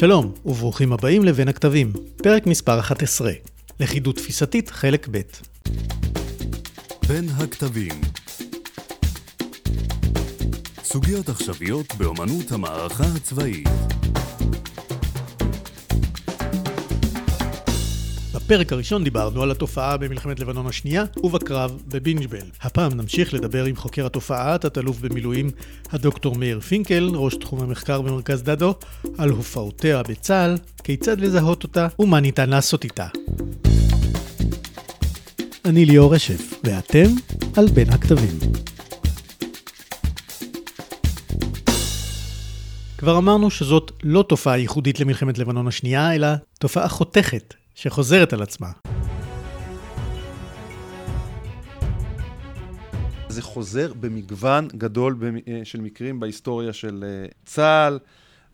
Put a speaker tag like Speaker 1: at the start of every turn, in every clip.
Speaker 1: שלום, וברוכים הבאים לבין הכתבים, פרק מספר 11, לכידות תפיסתית, חלק ב'.
Speaker 2: בין הכתבים סוגיות עכשוויות באמנות המערכה הצבאית
Speaker 1: בפרק הראשון דיברנו על התופעה במלחמת לבנון השנייה ובקרב בבינג'בל. הפעם נמשיך לדבר עם חוקר התופעה, תת-אלוף במילואים הדוקטור מאיר פינקל, ראש תחום המחקר במרכז דדו, על הופעותיה בצה"ל, כיצד לזהות אותה ומה ניתן לעשות איתה. אני ליאור רשף, ואתם על בין הכתבים. כבר אמרנו שזאת לא תופעה ייחודית למלחמת לבנון השנייה, אלא תופעה חותכת שחוזרת על עצמה.
Speaker 3: זה חוזר במגוון גדול אה, של מקרים בהיסטוריה של אה, צה"ל.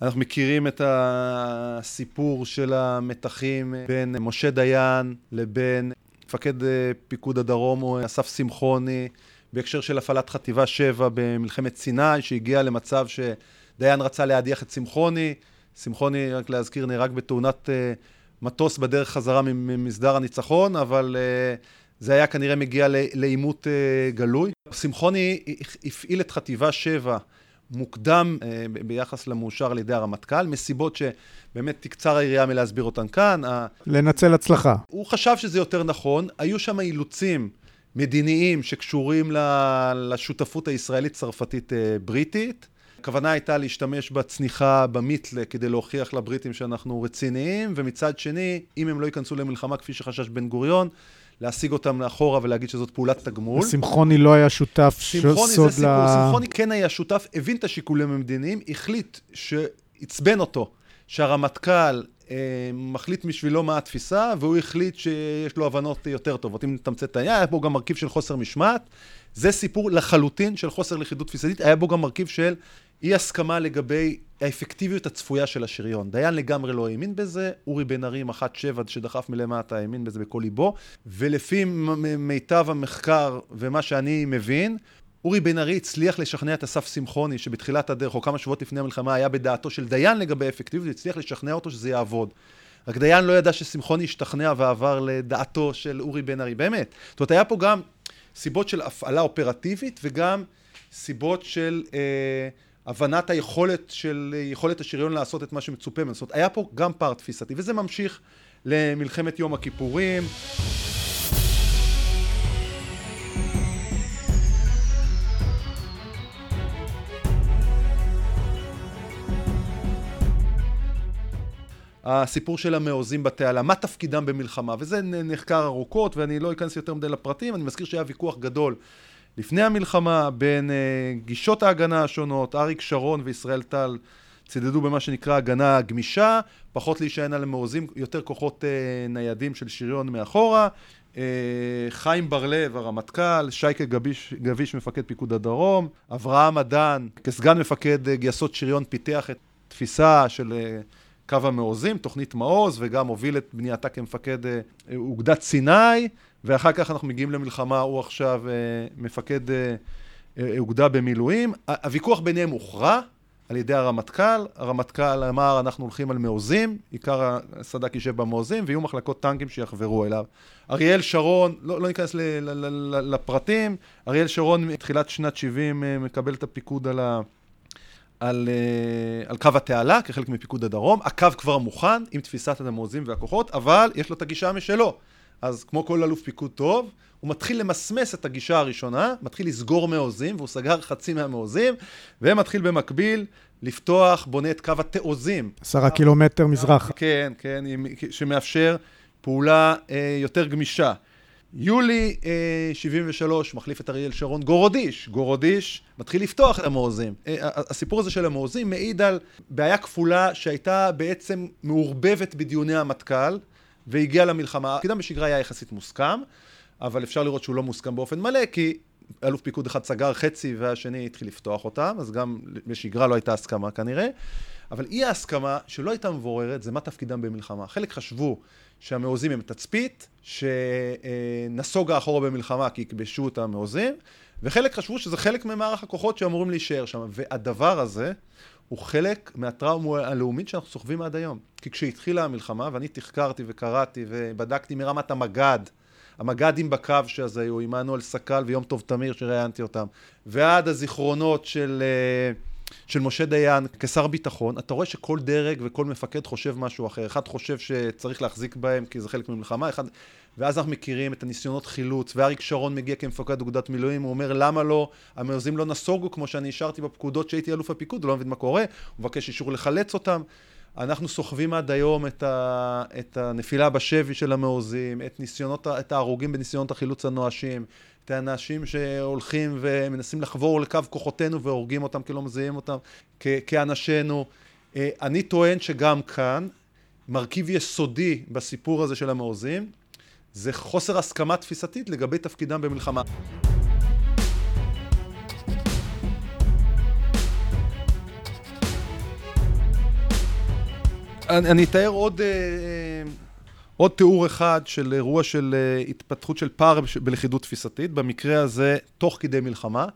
Speaker 3: אנחנו מכירים את הסיפור של המתחים בין משה דיין לבין מפקד אה, פיקוד הדרום, אסף שמחוני, בהקשר של הפעלת חטיבה 7 במלחמת סיני, שהגיע למצב שדיין רצה להדיח את שמחוני. שמחוני, רק להזכיר, נהרג בתאונת מטוס בדרך חזרה ממסדר הניצחון, אבל uh, זה היה כנראה מגיע לעימות uh, גלוי. שמחוני הפעיל את חטיבה 7 מוקדם uh, ביחס למאושר על ידי הרמטכ"ל, מסיבות שבאמת תקצר היריעה מלהסביר אותן כאן.
Speaker 1: לנצל הצלחה.
Speaker 3: הוא חשב שזה יותר נכון, היו שם אילוצים. מדיניים שקשורים לשותפות הישראלית-צרפתית-בריטית. הכוונה הייתה להשתמש בצניחה במיתלה כדי להוכיח לבריטים שאנחנו רציניים, ומצד שני, אם הם לא ייכנסו למלחמה כפי שחשש בן גוריון, להשיג אותם לאחורה ולהגיד שזאת פעולת תגמול.
Speaker 1: שמחוני לא היה שותף
Speaker 3: שמחוני סוד זה סיפור, ל... שמחוני כן היה שותף, הבין את השיקולים המדיניים, החליט שעצבן אותו, שהרמטכ"ל אה, מחליט בשבילו מה התפיסה, והוא החליט שיש לו הבנות יותר טובות. אם נתמצת את העניין, היה בו גם מרכיב של חוסר משמעת. זה סיפור לחלוטין של חוסר לכידות תפיסתית, היה בו גם מרכיב של אי הסכמה לגבי האפקטיביות הצפויה של השריון. דיין לגמרי לא האמין בזה, אורי בן ארי, מח"ט שבע שדחף מלמטה, האמין בזה בכל ליבו, ולפי מיטב המחקר ומה שאני מבין, אורי בן ארי הצליח לשכנע את אסף שמחוני, שבתחילת הדרך, או כמה שבועות לפני המלחמה, היה בדעתו של דיין לגבי האפקטיביות, הצליח לשכנע אותו שזה יעבוד. רק דיין לא ידע ששמחוני השתכנע ועבר לדעתו של אורי בן ארי, באמת. זאת אומרת, היה פה גם סיבות של הפעלה אופרטיבית, וגם סיבות של... אה, הבנת היכולת של, יכולת השריון לעשות את מה שמצופה ממנו. זאת אומרת, היה פה גם פער תפיסתי, וזה ממשיך למלחמת יום הכיפורים. הסיפור של המעוזים בתעלה, מה תפקידם במלחמה, וזה נחקר ארוכות ואני לא אכנס יותר מדי לפרטים, אני מזכיר שהיה ויכוח גדול לפני המלחמה בין uh, גישות ההגנה השונות, אריק שרון וישראל טל צידדו במה שנקרא הגנה גמישה, פחות להישען על המעוזים, יותר כוחות uh, ניידים של שריון מאחורה. Uh, חיים בר-לב, הרמטכ"ל, שייקה גביש, גביש, מפקד פיקוד הדרום, אברהם אדן, כסגן מפקד uh, גייסות שריון, פיתח את תפיסה של uh, קו המעוזים, תוכנית מעוז, וגם הוביל את בנייתה כמפקד אוגדת סיני. ואחר כך אנחנו מגיעים למלחמה, הוא עכשיו אה, מפקד אה, אה, אוגדה במילואים. הוויכוח ביניהם הוכרע על ידי הרמטכ"ל, הרמטכ"ל אמר אנחנו הולכים על מעוזים, עיקר הסד"כ יישב במעוזים, ויהיו מחלקות טנקים שיחברו אליו. אריאל שרון, לא, לא ניכנס ל, ל, ל, לפרטים, אריאל שרון מתחילת שנת 70 מקבל את הפיקוד על ה... על, על קו התעלה כחלק מפיקוד הדרום, הקו כבר מוכן עם תפיסת המעוזים והכוחות, אבל יש לו את הגישה משלו. אז כמו כל אלוף פיקוד טוב, הוא מתחיל למסמס את הגישה הראשונה, מתחיל לסגור מעוזים, והוא סגר חצי מהמעוזים, ומתחיל במקביל לפתוח, בונה את קו התעוזים.
Speaker 1: עשרה קילומטר מזרח.
Speaker 3: כן, כן, שמאפשר פעולה אה, יותר גמישה. יולי אה, 73 מחליף את אריאל שרון גורודיש. גורודיש מתחיל לפתוח את המעוזים. אה, הסיפור הזה של המעוזים מעיד על בעיה כפולה שהייתה בעצם מעורבבת בדיוני המטכ"ל. והגיע למלחמה. תפקידם בשגרה היה יחסית מוסכם, אבל אפשר לראות שהוא לא מוסכם באופן מלא, כי אלוף פיקוד אחד סגר חצי והשני התחיל לפתוח אותם, אז גם בשגרה לא הייתה הסכמה כנראה. אבל אי ההסכמה שלא הייתה מבוררת זה מה תפקידם במלחמה. חלק חשבו שהמעוזים הם תצפית, שנסוגה אחורה במלחמה כי יכבשו את המעוזים, וחלק חשבו שזה חלק ממערך הכוחות שאמורים להישאר שם. והדבר הזה הוא חלק מהטראומה הלאומית שאנחנו סוחבים עד היום. כי כשהתחילה המלחמה, ואני תחקרתי וקראתי ובדקתי מרמת המג"ד, המג"דים בקו שזה היו, עמנואל סקל ויום טוב תמיר שראיינתי אותם, ועד הזיכרונות של, אה, של משה דיין כשר ביטחון, אתה רואה שכל דרג וכל מפקד חושב משהו אחר. אחד חושב שצריך להחזיק בהם כי זה חלק ממלחמה, אחד... ואז אנחנו מכירים את הניסיונות חילוץ, ואריק שרון מגיע כמפקד אוגדת מילואים, הוא אומר למה לא, המעוזים לא נסוגו כמו שאני השארתי בפקודות שהייתי אלוף הפיקוד, הוא לא מבין מה קורה, הוא מבקש אישור לחלץ אותם. אנחנו סוחבים עד היום את, ה, את הנפילה בשבי של המעוזים, את ניסיונות, את ההרוגים בניסיונות החילוץ הנואשים, את האנשים שהולכים ומנסים לחבור לקו כוחותינו והורגים אותם כי לא מזהים אותם כאנשינו. אה, אני טוען שגם כאן, מרכיב יסודי בסיפור הזה של המעוזים, זה חוסר הסכמה תפיסתית לגבי תפקידם במלחמה. אני, אני אתאר עוד, אה, עוד תיאור אחד של אירוע של אה, התפתחות של פער בלכידות תפיסתית, במקרה הזה תוך כדי מלחמה.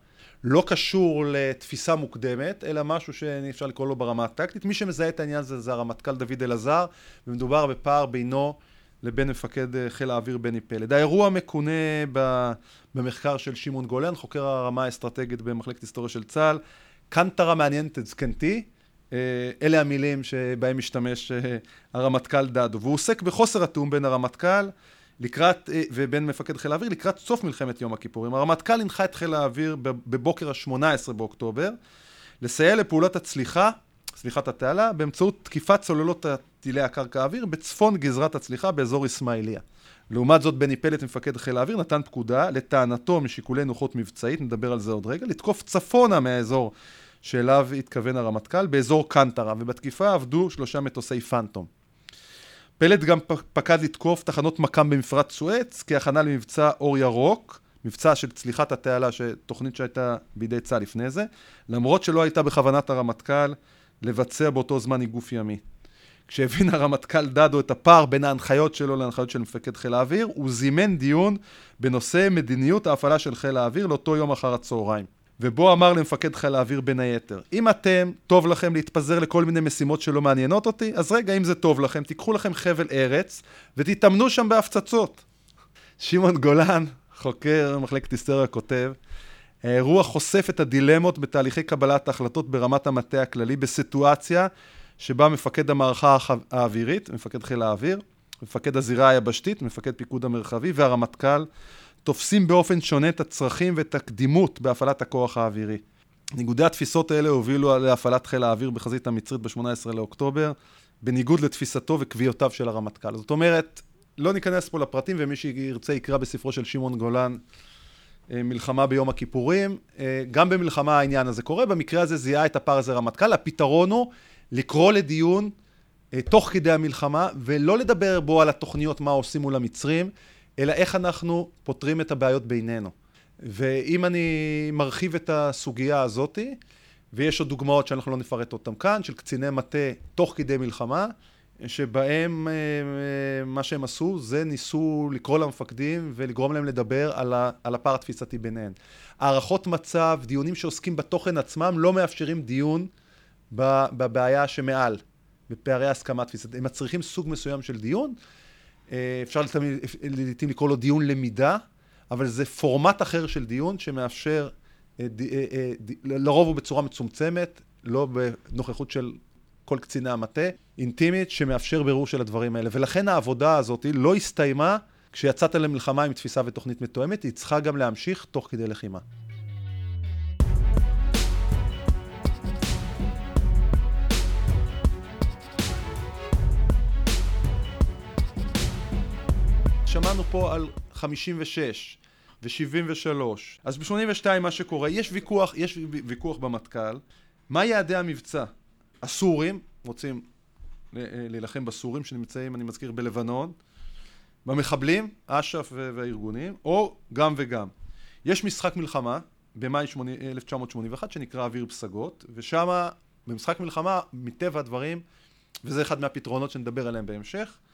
Speaker 3: לא קשור לתפיסה מוקדמת, אלא משהו שאפשר לקרוא לו ברמה הטקטית. מי שמזהה את העניין הזה זה הרמטכ"ל דוד אלעזר, ומדובר בפער בינו לבין מפקד אה, חיל האוויר בני פלד. האירוע מכונה במחקר של שמעון גולן, חוקר הרמה האסטרטגית במחלקת היסטוריה של צה"ל, קנטרה מעניינת את זקנתי. אה, אלה המילים שבהם משתמש אה, הרמטכ"ל דדו, והוא עוסק בחוסר התיאום בין הרמטכ"ל לקראת, ובין מפקד חיל האוויר לקראת סוף מלחמת יום הכיפורים. הרמטכ"ל הנחה את חיל האוויר בבוקר ה-18 באוקטובר לסייע לפעולת הצליחה צליחת התעלה באמצעות תקיפת צוללות טילי הקרקע האוויר בצפון גזרת הצליחה באזור אסמאעיליה. לעומת זאת, בני פלט, מפקד חיל האוויר, נתן פקודה, לטענתו משיקולי נוחות מבצעית, נדבר על זה עוד רגע, לתקוף צפונה מהאזור שאליו התכוון הרמטכ"ל, באזור קנטרה, ובתקיפה עבדו שלושה מטוסי פאנטום. פלט גם פקד לתקוף תחנות מכ"ם במפרץ סואץ, כהכנה למבצע אור ירוק, מבצע של צליחת התעלה, תוכנית שהייתה בידי צה"ל לפני זה, למרות שלא הייתה בכוונת הרמטכ"ל לבצע באותו זמן איגוף ימי. כשהבין הרמטכ"ל דדו את הפער בין ההנחיות שלו להנחיות של מפקד חיל האוויר, הוא זימן דיון בנושא מדיניות ההפעלה של חיל האוויר לאותו יום אחר הצהריים. ובו אמר למפקד חיל האוויר בין היתר, אם אתם, טוב לכם להתפזר לכל מיני משימות שלא מעניינות אותי, אז רגע, אם זה טוב לכם, תיקחו לכם חבל ארץ ותתאמנו שם בהפצצות. שמעון גולן, חוקר מחלקת היסטוריה, כותב, האירוע חושף את הדילמות בתהליכי קבלת ההחלטות ברמת המטה הכללי בסיטואציה שבה מפקד המערכה האווירית, מפקד חיל האוויר, מפקד הזירה היבשתית, מפקד פיקוד המרחבי והרמטכ"ל תופסים באופן שונה את הצרכים ואת הקדימות בהפעלת הכוח האווירי. ניגודי התפיסות האלה הובילו להפעלת חיל האוויר בחזית המצרית ב-18 לאוקטובר, בניגוד לתפיסתו וקביעותיו של הרמטכ"ל. זאת אומרת, לא ניכנס פה לפרטים, ומי שירצה יקרא בספרו של שמעון גולן אה, מלחמה ביום הכיפורים. אה, גם במלחמה העניין הזה קורה, במקרה הזה זיהה את הפער הזה רמטכ"ל. הפתרון הוא לקרוא לדיון אה, תוך כדי המלחמה, ולא לדבר בו על התוכניות, מה עושים מול המצרים, אלא איך אנחנו פותרים את הבעיות בינינו. ואם אני מרחיב את הסוגיה הזאתי, ויש עוד דוגמאות שאנחנו לא נפרט אותן כאן, של קציני מטה תוך כדי מלחמה, שבהם אה, אה, מה שהם עשו זה ניסו לקרוא למפקדים ולגרום להם לדבר על, ה, על הפער התפיסתי ביניהם. הערכות מצב, דיונים שעוסקים בתוכן עצמם, לא מאפשרים דיון בבעיה שמעל, בפערי הסכמה תפיסתית. הם מצריכים סוג מסוים של דיון. אה, אפשר לעיתים לקרוא לו דיון למידה, אבל זה פורמט אחר של דיון שמאפשר, לרוב הוא בצורה מצומצמת, לא בנוכחות של כל קציני המטה, אינטימית, שמאפשר בירור של הדברים האלה. ולכן העבודה הזאת לא הסתיימה כשיצאת למלחמה עם תפיסה ותוכנית מתואמת, היא צריכה גם להמשיך תוך כדי לחימה. שמענו פה על 56 ו-73. אז ב-82 מה שקורה, יש ויכוח, יש ויכוח במטכ"ל, מה יעדי המבצע? הסורים רוצים להילחם בסורים שנמצאים, אני מזכיר, בלבנון, במחבלים, אש"ף והארגונים, או גם וגם. יש משחק מלחמה במאי 1981 שנקרא אוויר פסגות, ושם במשחק מלחמה, מטבע הדברים, וזה אחד מהפתרונות שנדבר עליהם בהמשך, אה,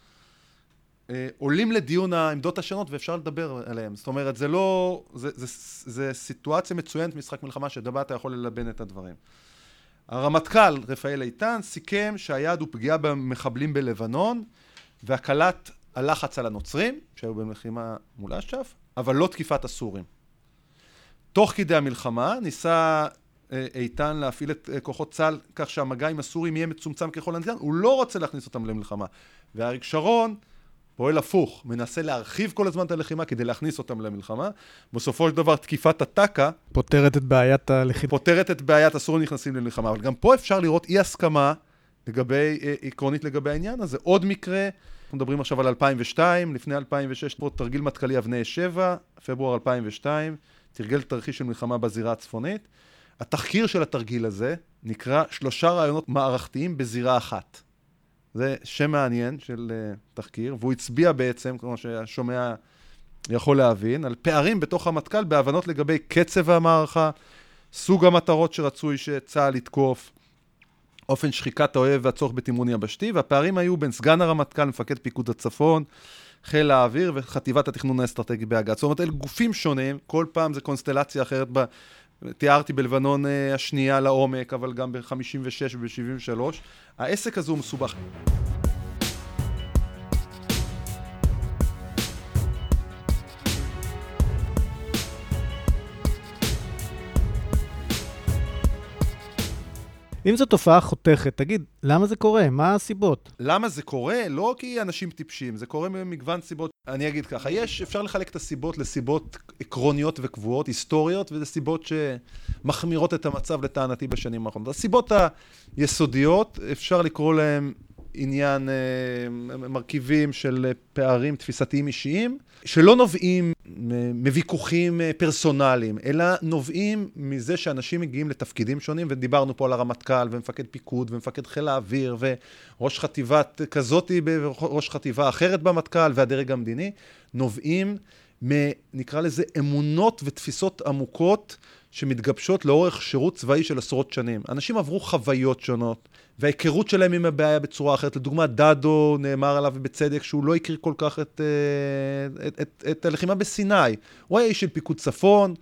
Speaker 3: עולים לדיון העמדות השונות ואפשר לדבר עליהם. זאת אומרת, זה לא... זה, זה, זה סיטואציה מצוינת, משחק מלחמה, שבה אתה יכול ללבן את הדברים. הרמטכ"ל, רפאל איתן, סיכם שהיעד הוא פגיעה במחבלים בלבנון, והקלת הלחץ על הנוצרים, שהיו במלחימה מול אש"ף, אבל לא תקיפת הסורים. תוך כדי המלחמה ניסה אה, איתן להפעיל את אה, כוחות צה"ל כך שהמגע עם הסורים יהיה מצומצם ככל הניתן, הוא לא רוצה להכניס אותם למלחמה. ואריק שרון פועל הפוך, מנסה להרחיב כל הזמן את הלחימה כדי להכניס אותם למלחמה. בסופו של דבר תקיפת הטק"א
Speaker 1: פותרת את בעיית הלחימה.
Speaker 3: פותרת את בעיית הסורים נכנסים למלחמה, אבל גם פה אפשר לראות אי הסכמה לגבי, אה, עקרונית לגבי העניין הזה. עוד מקרה, אנחנו מדברים עכשיו על 2002, לפני 2006, פה תרגיל מטכ"לי אבני 7, פברואר 2002, תרגל תרחיש של מלחמה בזירה הצפונית. התחקיר של התרגיל הזה נקרא שלושה רעיונות מערכתיים בזירה אחת. זה שם מעניין של uh, תחקיר, והוא הצביע בעצם, כמו שהשומע יכול להבין, על פערים בתוך המטכ"ל בהבנות לגבי קצב המערכה, סוג המטרות שרצוי שצה"ל יתקוף, אופן שחיקת האויב והצורך בתמרון יבשתי, והפערים היו בין סגן הרמטכ"ל, מפקד פיקוד הצפון, חיל האוויר וחטיבת התכנון האסטרטגי באג"ת. זאת אומרת, אלה גופים שונים, כל פעם זה קונסטלציה אחרת. תיארתי בלבנון אה, השנייה לעומק, אבל גם ב-56 וב-73. העסק הזה הוא מסובך.
Speaker 1: אם זו תופעה חותכת, תגיד, למה זה קורה? מה הסיבות?
Speaker 3: למה זה קורה? לא כי אנשים טיפשים, זה קורה ממגוון סיבות. אני אגיד ככה, יש, אפשר לחלק את הסיבות לסיבות עקרוניות וקבועות, היסטוריות, וזה סיבות שמחמירות את המצב לטענתי בשנים האחרונות. הסיבות היסודיות, אפשר לקרוא להן עניין אה, מרכיבים של פערים תפיסתיים אישיים, שלא נובעים מוויכוחים אה, פרסונליים, אלא נובעים מזה שאנשים מגיעים לתפקידים שונים, ודיברנו פה על הרמטכ"ל, ומפקד פיקוד, ומפקד חיל האוויר, וראש חטיבת כזאתי, וראש חטיבה אחרת במטכ"ל, והדרג המדיני, נובעים מ... נקרא לזה אמונות ותפיסות עמוקות שמתגבשות לאורך שירות צבאי של עשרות שנים. אנשים עברו חוויות שונות, וההיכרות שלהם עם הבעיה בצורה אחרת. לדוגמה, דדו, נאמר עליו בצדק שהוא לא הכיר כל כך את, אה, את, את, את הלחימה בסיני. הוא היה איש של פיקוד צפון,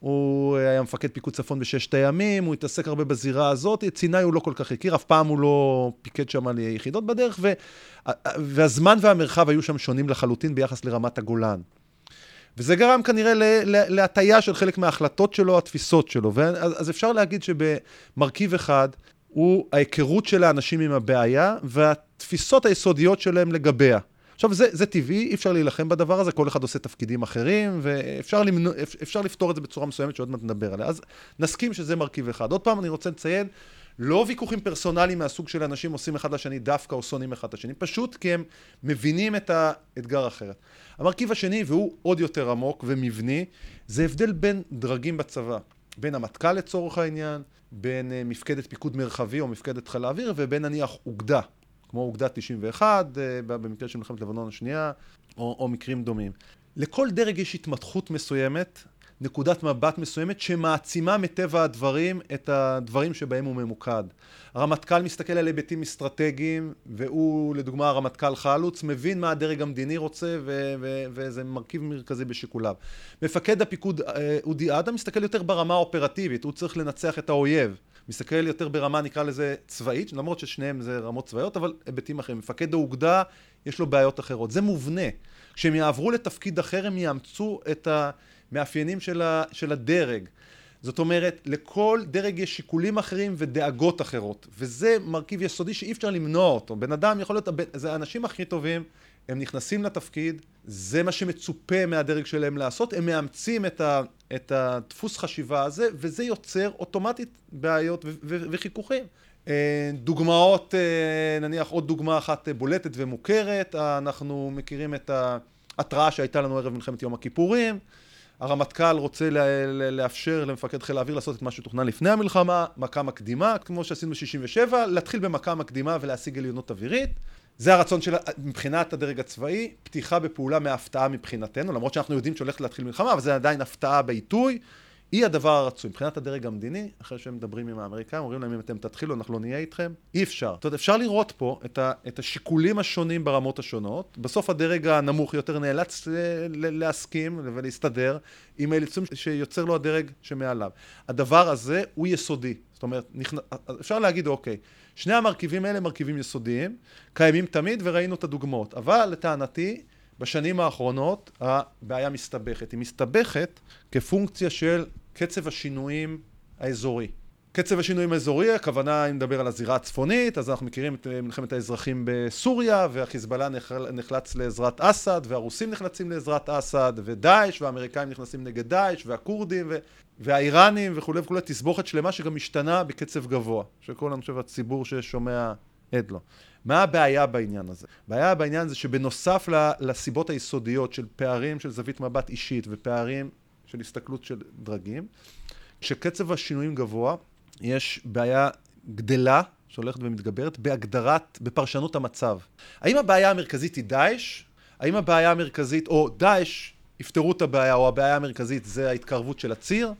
Speaker 3: הוא היה מפקד פיקוד צפון בששת הימים, הוא התעסק הרבה בזירה הזאת, את סיני הוא לא כל כך הכיר, אף פעם הוא לא פיקד שם על יחידות בדרך, ו, והזמן והמרחב היו שם שונים לחלוטין ביחס לרמת הגולן. וזה גרם כנראה להטייה של חלק מההחלטות שלו, התפיסות שלו. ואז, אז אפשר להגיד שבמרכיב אחד, הוא ההיכרות של האנשים עם הבעיה והתפיסות היסודיות שלהם לגביה. עכשיו, זה, זה טבעי, אי אפשר להילחם בדבר הזה, כל אחד עושה תפקידים אחרים, ואפשר למנוע, אפשר לפתור את זה בצורה מסוימת שעוד מעט נדבר עליה. אז נסכים שזה מרכיב אחד. עוד פעם, אני רוצה לציין, לא ויכוחים פרסונליים מהסוג של אנשים עושים אחד לשני דווקא או שונאים אחד את השני, פשוט כי הם מבינים את האתגר אחרת. המרכיב השני, והוא עוד יותר עמוק ומבני, זה הבדל בין דרגים בצבא. בין המטכ"ל לצורך העניין, בין uh, מפקדת פיקוד מרחבי או מפקדת חיל האוויר, ובין נניח אוגדה, כמו אוגדה 91, uh, אה, במקרה של מלחמת לבנון השנייה, או, או מקרים דומים. לכל דרג יש התמתחות מסוימת נקודת מבט מסוימת שמעצימה מטבע הדברים את הדברים שבהם הוא ממוקד. הרמטכ"ל מסתכל על היבטים אסטרטגיים, והוא, לדוגמה, הרמטכ"ל חלוץ, מבין מה הדרג המדיני רוצה, ו- ו- וזה מרכיב מרכזי בשיקוליו. מפקד הפיקוד אה, אודי אדם מסתכל יותר ברמה האופרטיבית, הוא צריך לנצח את האויב. מסתכל יותר ברמה, נקרא לזה, צבאית, למרות ששניהם זה רמות צבאיות, אבל היבטים אחרים. מפקד האוגדה, יש לו בעיות אחרות. זה מובנה. כשהם יעברו לתפקיד אחר, הם יאמצו את ה... מאפיינים של, ה, של הדרג. זאת אומרת, לכל דרג יש שיקולים אחרים ודאגות אחרות, וזה מרכיב יסודי שאי אפשר למנוע אותו. בן אדם יכול להיות, זה האנשים הכי טובים, הם נכנסים לתפקיד, זה מה שמצופה מהדרג שלהם לעשות, הם מאמצים את, ה, את הדפוס חשיבה הזה, וזה יוצר אוטומטית בעיות ו- ו- וחיכוכים. אה, דוגמאות, אה, נניח עוד דוגמה אחת בולטת ומוכרת, אנחנו מכירים את ההתראה שהייתה לנו ערב מלחמת יום הכיפורים, הרמטכ"ל רוצה לאפשר למפקד חיל האוויר לעשות את מה שתוכנן לפני המלחמה, מכה מקדימה, כמו שעשינו ב-67, להתחיל במכה מקדימה ולהשיג עליונות אווירית. זה הרצון של, מבחינת הדרג הצבאי, פתיחה בפעולה מהפתעה מבחינתנו, למרות שאנחנו יודעים שהולכת להתחיל מלחמה, אבל זה עדיין הפתעה בעיתוי. היא הדבר הרצוי. מבחינת הדרג המדיני, אחרי שהם מדברים עם האמריקאים, אומרים להם אם אתם תתחילו, אנחנו לא נהיה איתכם. אי אפשר. זאת אומרת, אפשר לראות פה את, ה, את השיקולים השונים ברמות השונות. בסוף הדרג הנמוך יותר נאלץ להסכים ולהסתדר עם האילוצים שיוצר לו הדרג שמעליו. הדבר הזה הוא יסודי. זאת אומרת, נכנ... אפשר להגיד, אוקיי, שני המרכיבים האלה מרכיבים יסודיים, קיימים תמיד וראינו את הדוגמאות. אבל לטענתי, בשנים האחרונות הבעיה מסתבכת. היא מסתבכת כפונקציה של קצב השינויים האזורי. קצב השינויים האזורי, הכוונה, אם נדבר על הזירה הצפונית, אז אנחנו מכירים את מלחמת האזרחים בסוריה, והחיזבאללה נחלץ לעזרת אסד, והרוסים נחלצים לעזרת אסד, ודאעש, והאמריקאים נכנסים נגד דאעש, והכורדים. והאיראנים וכולי וכולי, תסבוכת שלמה שגם משתנה בקצב גבוה, שכל, אני חושב, הציבור ששומע עד לו. מה הבעיה בעניין הזה? הבעיה בעניין זה שבנוסף לסיבות היסודיות של פערים של זווית מבט אישית ופערים של הסתכלות של דרגים, שקצב השינויים גבוה, יש בעיה גדלה שהולכת ומתגברת בהגדרת, בפרשנות המצב. האם הבעיה המרכזית היא דאעש? האם הבעיה המרכזית, או דאעש יפתרו את הבעיה, או הבעיה המרכזית זה ההתקרבות של הציר?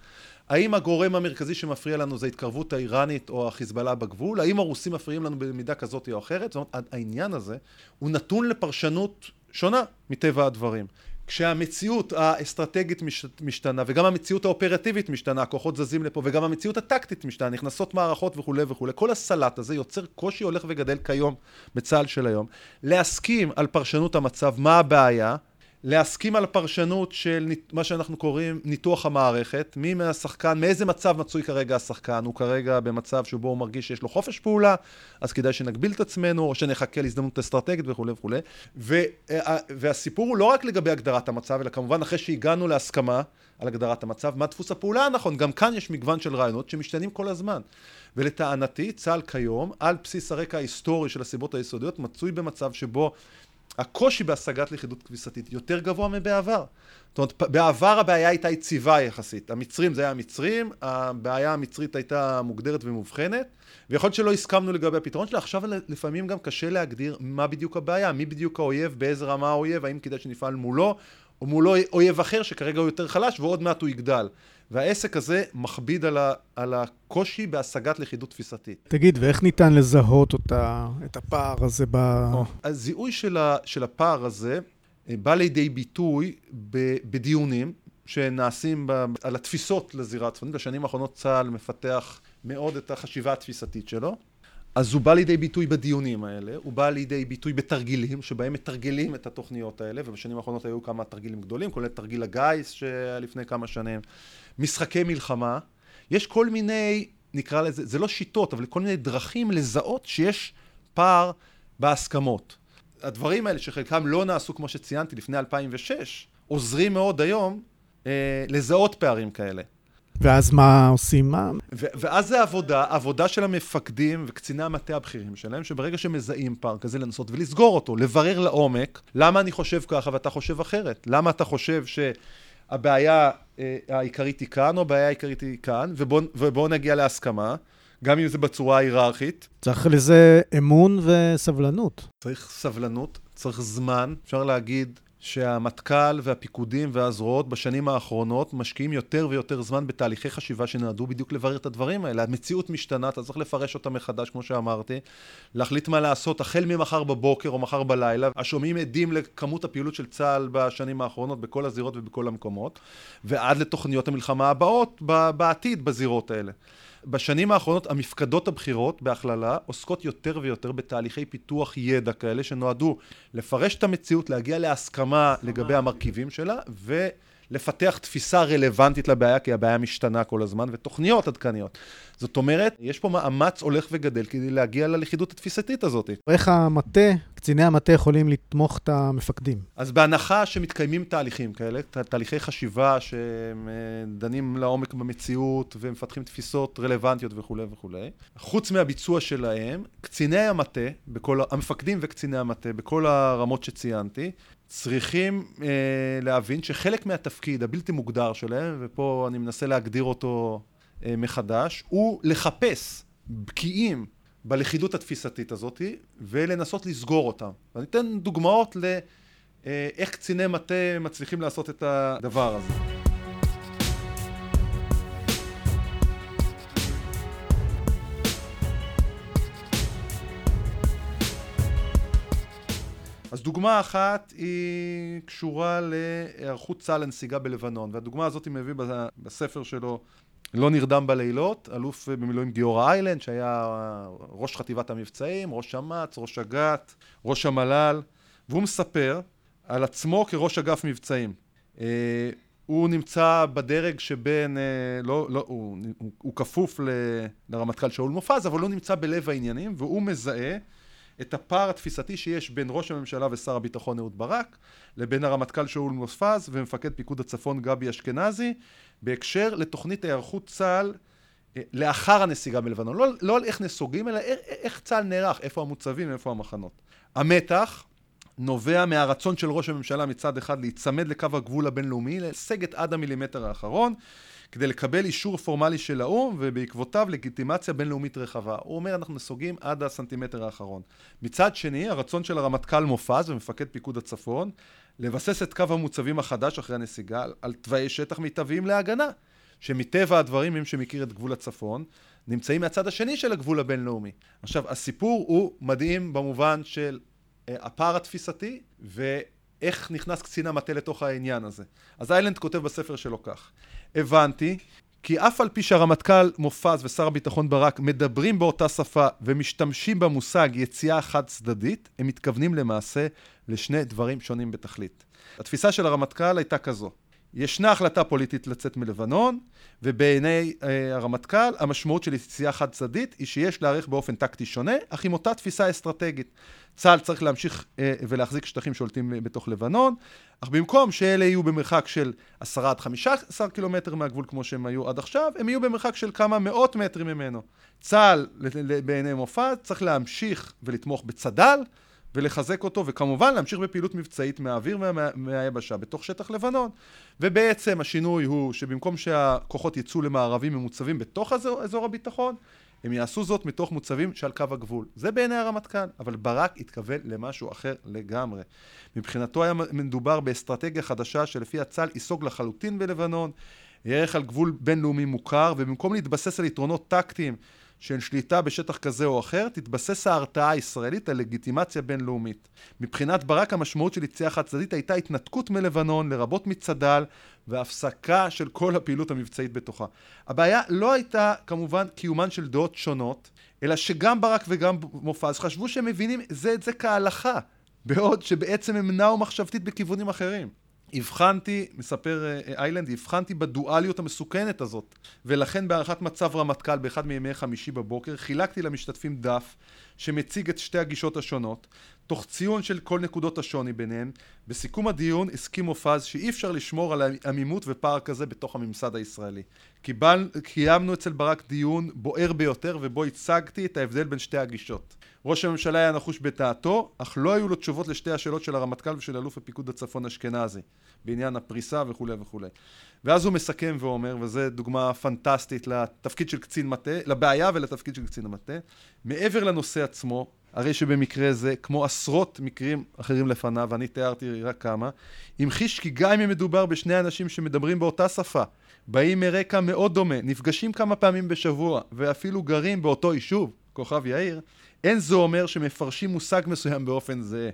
Speaker 3: האם הגורם המרכזי שמפריע לנו זה ההתקרבות האיראנית או החיזבאללה בגבול? האם הרוסים מפריעים לנו במידה כזאת או אחרת? זאת אומרת, העניין הזה הוא נתון לפרשנות שונה מטבע הדברים. כשהמציאות האסטרטגית משתנה וגם המציאות האופרטיבית משתנה, הכוחות זזים לפה וגם המציאות הטקטית משתנה, נכנסות מערכות וכולי וכולי, כל הסלט הזה יוצר קושי הולך וגדל כיום בצה"ל של היום. להסכים על פרשנות המצב, מה הבעיה, להסכים על הפרשנות של מה שאנחנו קוראים ניתוח המערכת, מי מהשחקן, מאיזה מצב מצוי כרגע השחקן, הוא כרגע במצב שבו הוא מרגיש שיש לו חופש פעולה, אז כדאי שנגביל את עצמנו, או שנחכה להזדמנות אסטרטגית וכולי וכולי. והסיפור הוא לא רק לגבי הגדרת המצב, אלא כמובן אחרי שהגענו להסכמה על הגדרת המצב, מה דפוס הפעולה הנכון, גם כאן יש מגוון של רעיונות שמשתנים כל הזמן. ולטענתי, צה"ל כיום, על בסיס הרקע ההיסטורי של הסיבות היסודיות, מצוי במצב שבו הקושי בהשגת לכידות תפיסתית יותר גבוה מבעבר. זאת אומרת, בעבר הבעיה הייתה יציבה יחסית. המצרים זה היה המצרים, הבעיה המצרית הייתה מוגדרת ומובחנת, ויכול להיות שלא הסכמנו לגבי הפתרון שלה, עכשיו לפעמים גם קשה להגדיר מה בדיוק הבעיה, מי בדיוק האויב, באיזה רמה האויב, האם כדאי שנפעל מולו, או מולו אויב אחר שכרגע הוא יותר חלש ועוד מעט הוא יגדל. והעסק הזה מכביד על, ה, על הקושי בהשגת לכידות תפיסתית.
Speaker 1: תגיד, ואיך ניתן לזהות אותה, את הפער הזה ב...
Speaker 3: הזיהוי של, ה, של הפער הזה אה, בא לידי ביטוי ב, בדיונים שנעשים ב, על התפיסות לזירה הצפונית. בשנים האחרונות צה"ל מפתח מאוד את החשיבה התפיסתית שלו. אז הוא בא לידי ביטוי בדיונים האלה, הוא בא לידי ביטוי בתרגילים, שבהם מתרגלים את התוכניות האלה, ובשנים האחרונות היו כמה תרגילים גדולים, כולל תרגיל הגיס שהיה לפני כמה שנים, משחקי מלחמה. יש כל מיני, נקרא לזה, זה לא שיטות, אבל כל מיני דרכים לזהות שיש פער בהסכמות. הדברים האלה, שחלקם לא נעשו כמו שציינתי לפני 2006, עוזרים מאוד היום אה, לזהות פערים כאלה.
Speaker 1: ואז מה עושים? מה?
Speaker 3: ואז זה עבודה, עבודה של המפקדים וקציני המטה הבכירים שלהם, שברגע שמזהים פער כזה לנסות ולסגור אותו, לברר לעומק, למה אני חושב ככה ואתה חושב אחרת? למה אתה חושב שהבעיה אה, העיקרית היא כאן, או הבעיה העיקרית היא כאן, ובואו ובוא נגיע להסכמה. גם אם זה בצורה היררכית.
Speaker 1: צריך לזה אמון וסבלנות.
Speaker 3: צריך סבלנות, צריך זמן. אפשר להגיד שהמטכ"ל והפיקודים והזרועות בשנים האחרונות משקיעים יותר ויותר זמן בתהליכי חשיבה שנועדו בדיוק לברר את הדברים האלה. המציאות משתנה, אתה צריך לפרש אותה מחדש, כמו שאמרתי, להחליט מה לעשות החל ממחר בבוקר או מחר בלילה. השומעים עדים לכמות הפעילות של צה"ל בשנים האחרונות בכל הזירות ובכל המקומות, ועד לתוכניות המלחמה הבאות בעתיד בזירות האלה. בשנים האחרונות המפקדות הבכירות בהכללה עוסקות יותר ויותר בתהליכי פיתוח ידע כאלה שנועדו לפרש את המציאות, להגיע להסכמה לגבי המרכיבים שלה ולפתח תפיסה רלוונטית לבעיה כי הבעיה משתנה כל הזמן ותוכניות עדכניות. זאת אומרת, יש פה מאמץ הולך וגדל כדי להגיע ללכידות התפיסתית הזאת.
Speaker 1: איך המטה, קציני המטה יכולים לתמוך את המפקדים?
Speaker 3: אז בהנחה שמתקיימים תהליכים כאלה, תהליכי חשיבה שדנים לעומק במציאות ומפתחים תפיסות רלוונטיות וכולי וכולי, חוץ מהביצוע שלהם, קציני המטה, בכל, המפקדים וקציני המטה, בכל הרמות שציינתי, צריכים אה, להבין שחלק מהתפקיד הבלתי מוגדר שלהם, ופה אני מנסה להגדיר אותו אה, מחדש, הוא לחפש בקיאים בלכידות התפיסתית הזאת ולנסות לסגור אותם. ואני אתן דוגמאות לאיך אה, קציני מטה מצליחים לעשות את הדבר הזה. דוגמה אחת היא קשורה להיערכות צה"ל לנסיגה בלבנון, והדוגמה הזאת היא מביא בספר שלו לא נרדם בלילות, אלוף במילואים גיורא איילנד, שהיה ראש חטיבת המבצעים, ראש אמ"ץ, ראש אג"ת, ראש המל"ל, והוא מספר על עצמו כראש אגף מבצעים. אה, הוא נמצא בדרג שבין, אה, לא, לא, הוא, הוא, הוא כפוף ל, לרמטכ"ל שאול מופז, אבל הוא נמצא בלב העניינים, והוא מזהה את הפער התפיסתי שיש בין ראש הממשלה ושר הביטחון אהוד ברק, לבין הרמטכ"ל שאול מופז ומפקד פיקוד הצפון גבי אשכנזי, בהקשר לתוכנית היערכות צה"ל אה, לאחר הנסיגה מלבנון. לא, לא על איך נסוגים, אלא איך, צה"ל נערך, איפה המוצבים, איפה המחנות. המתח נובע מהרצון של ראש הממשלה מצד אחד להיצמד לקו הגבול הבינלאומי, לסגת עד המילימטר האחרון, כדי לקבל אישור פורמלי של האו"ם, ובעקבותיו לגיטימציה בינלאומית רחבה. הוא אומר, אנחנו נסוגים עד הסנטימטר האחרון. מצד שני, הרצון של הרמטכ"ל מופז ומפקד פיקוד הצפון, לבסס את קו המוצבים החדש אחרי הנסיגה על תוואי שטח מיטביים להגנה, שמטבע הדברים, מי שמכיר את גבול הצפון, נמצאים מהצד השני של הגבול הבינלאומי. עכשיו, הסיפור הוא מדהים במובן של אה, הפער התפיסתי, ואיך נכנס קצין המטה לתוך העניין הזה. אז איילנד כותב בספר שלו כך: הבנתי כי אף על פי שהרמטכ"ל מופז ושר הביטחון ברק מדברים באותה שפה ומשתמשים במושג יציאה חד צדדית, הם מתכוונים למעשה לשני דברים שונים בתכלית. התפיסה של הרמטכ"ל הייתה כזו: ישנה החלטה פוליטית לצאת מלבנון, ובעיני אה, הרמטכ"ל המשמעות של יציאה חד צדדית היא שיש להיערך באופן טקטי שונה, אך עם אותה תפיסה אסטרטגית. צה"ל צריך להמשיך אה, ולהחזיק שטחים שולטים אה, בתוך לבנון, אך במקום שאלה יהיו במרחק של 10 עד 15 קילומטר מהגבול כמו שהם היו עד עכשיו, הם יהיו במרחק של כמה מאות מטרים ממנו. צה"ל, בעיני מופז, צריך להמשיך ולתמוך בצד"ל, ולחזק אותו, וכמובן להמשיך בפעילות מבצעית מהאוויר ומהיבשה בתוך שטח לבנון. ובעצם השינוי הוא שבמקום שהכוחות יצאו למערבים ממוצבים בתוך אזור, אזור הביטחון, הם יעשו זאת מתוך מוצבים שעל קו הגבול. זה בעיני הרמטכ"ל, אבל ברק התכוון למשהו אחר לגמרי. מבחינתו היה מדובר באסטרטגיה חדשה שלפיה צה"ל ייסוג לחלוטין בלבנון, יערך על גבול בינלאומי מוכר, ובמקום להתבסס על יתרונות טקטיים של שליטה בשטח כזה או אחר, תתבסס ההרתעה הישראלית על לגיטימציה בינלאומית. מבחינת ברק המשמעות של יציאה חד צדדית הייתה התנתקות מלבנון, לרבות מצד"ל, והפסקה של כל הפעילות המבצעית בתוכה. הבעיה לא הייתה כמובן קיומן של דעות שונות, אלא שגם ברק וגם מופז חשבו שהם מבינים זה את זה כהלכה, בעוד שבעצם הם נעו מחשבתית בכיוונים אחרים. הבחנתי, מספר אה, איילנד, הבחנתי בדואליות המסוכנת הזאת ולכן בהערכת מצב רמטכ"ל באחד מימי חמישי בבוקר חילקתי למשתתפים דף שמציג את שתי הגישות השונות תוך ציון של כל נקודות השוני ביניהן בסיכום הדיון הסכים מופז שאי אפשר לשמור על עמימות ופער כזה בתוך הממסד הישראלי. קיבל, קיימנו אצל ברק דיון בוער ביותר ובו הצגתי את ההבדל בין שתי הגישות. ראש הממשלה היה נחוש בדעתו, אך לא היו לו תשובות לשתי השאלות של הרמטכ"ל ושל אלוף הפיקוד הצפון אשכנזי, בעניין הפריסה וכולי וכולי. ואז הוא מסכם ואומר, וזו דוגמה פנטסטית לתפקיד של קצין מטה, לבעיה ולתפקיד של קצין המטה, מעבר לנושא עצמו, הרי שבמקרה זה, כמו עשרות מקרים אחרים לפניו, ואני תיארתי רק כמה, המחיש כי גם אם מדובר בשני אנשים שמדברים באותה שפה, באים מרקע מאוד דומה, נפגשים כמה פעמים בשבוע, ואפילו גרים באותו יישוב, כוכב יאיר, אין זה אומר שמפרשים מושג מסוים באופן זהה.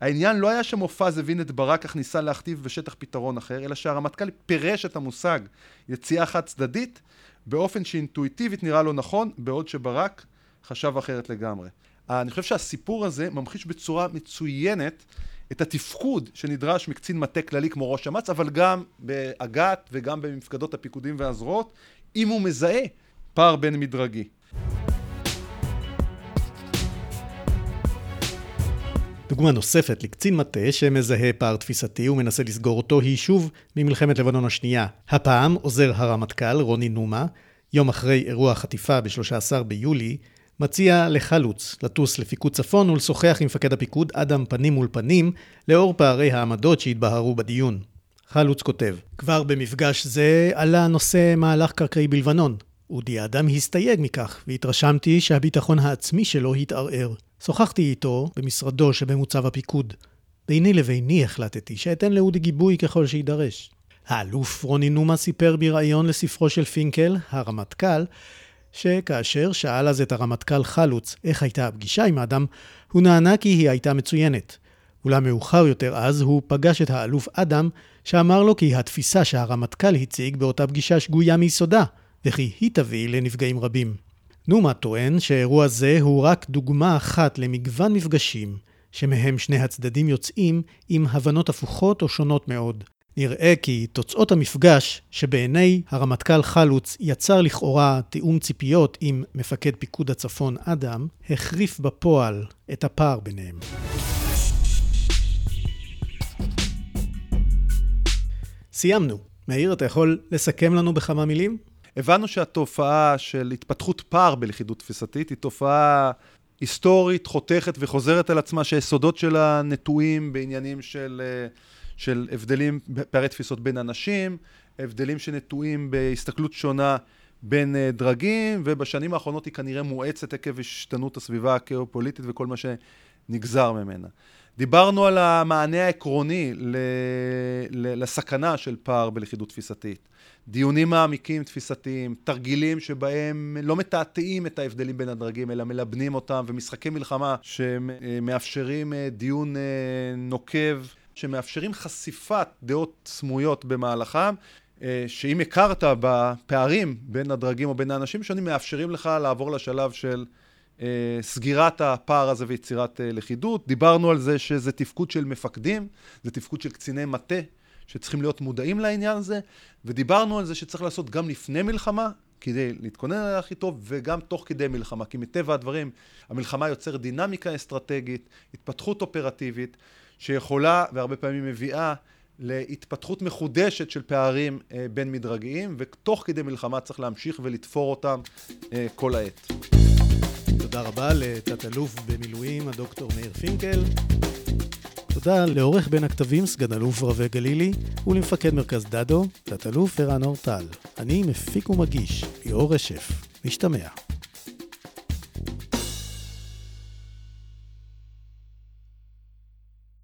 Speaker 3: העניין לא היה שמופז הבין את ברק אך ניסה להכתיב בשטח פתרון אחר, אלא שהרמטכ"ל פירש את המושג יציאה חד צדדית באופן שאינטואיטיבית נראה לו נכון, בעוד שברק חשב אחרת לגמרי. אני חושב שהסיפור הזה ממחיש בצורה מצוינת את התפקוד שנדרש מקצין מטה כללי כמו ראש אמ"ץ, אבל גם באג"ת וגם במפקדות הפיקודים והזרועות, אם הוא מזהה פער בין מדרגי.
Speaker 1: דוגמה נוספת לקצין מטה שמזהה פער תפיסתי ומנסה לסגור אותו היא שוב ממלחמת לבנון השנייה. הפעם עוזר הרמטכ"ל רוני נומה, יום אחרי אירוע החטיפה ב-13 ביולי, מציע לחלוץ לטוס לפיקוד צפון ולשוחח עם מפקד הפיקוד אדם פנים מול פנים לאור פערי העמדות שהתבהרו בדיון. חלוץ כותב, כבר במפגש זה עלה נושא מהלך קרקעי בלבנון. אודי אדם הסתייג מכך, והתרשמתי שהביטחון העצמי שלו התערער. שוחחתי איתו במשרדו שבמוצב הפיקוד. ביני לביני החלטתי שאתן לאודי גיבוי ככל שיידרש. האלוף רוני נומה סיפר בריאיון לספרו של פינקל, הרמטכ"ל, שכאשר שאל אז את הרמטכ"ל חלוץ איך הייתה הפגישה עם האדם, הוא נענה כי היא הייתה מצוינת. אולם מאוחר יותר אז הוא פגש את האלוף אדם, שאמר לו כי התפיסה שהרמטכ"ל הציג באותה פגישה שגויה מיסודה, וכי היא תביא לנפגעים רבים. נומה טוען שאירוע זה הוא רק דוגמה אחת למגוון מפגשים, שמהם שני הצדדים יוצאים עם הבנות הפוכות או שונות מאוד. נראה כי תוצאות המפגש, שבעיני הרמטכ"ל חלוץ יצר לכאורה תיאום ציפיות עם מפקד פיקוד הצפון אדם, החריף בפועל את הפער ביניהם. סיימנו. מאיר, אתה יכול לסכם לנו בכמה מילים?
Speaker 3: הבנו שהתופעה של התפתחות פער בלכידות תפיסתית היא תופעה היסטורית, חותכת וחוזרת על עצמה, שהיסודות שלה נטועים בעניינים של, אה, של הבדלים, פערי תפיסות בין אנשים, הבדלים שנטועים בהסתכלות שונה בין אה, דרגים, ובשנים האחרונות היא כנראה מואצת עקב השתנות הסביבה הגיאופוליטית וכל מה שנגזר ממנה. דיברנו על המענה העקרוני ל, ל, לסכנה של פער בלכידות תפיסתית. דיונים מעמיקים תפיסתיים, תרגילים שבהם לא מתעתעים את ההבדלים בין הדרגים, אלא מלבנים אותם, ומשחקי מלחמה שמאפשרים אה, דיון אה, נוקב, שמאפשרים חשיפת דעות סמויות במהלכם. אה, שאם הכרת בפערים בין הדרגים או בין האנשים שונים, מאפשרים לך לעבור לשלב של אה, סגירת הפער הזה ויצירת אה, לכידות. דיברנו על זה שזה תפקוד של מפקדים, זה תפקוד של קציני מטה, שצריכים להיות מודעים לעניין הזה, ודיברנו על זה שצריך לעשות גם לפני מלחמה, כדי להתכונן עליה הכי טוב, וגם תוך כדי מלחמה. כי מטבע הדברים, המלחמה יוצרת דינמיקה אסטרטגית, התפתחות אופרטיבית, שיכולה והרבה פעמים מביאה להתפתחות מחודשת של פערים אה, בין מדרגיים, ותוך כדי מלחמה צריך להמשיך ולתפור אותם אה, כל העת.
Speaker 1: תודה רבה לתת-אלוף במילואים, הדוקטור מאיר פינקל. תודה לעורך בין הכתבים, סגן אלוף רווה גלילי, ולמפקד מרכז דדו, תת-אלוף ערן אורטל. אני מפיק ומגיש, ליאור רשף. משתמע.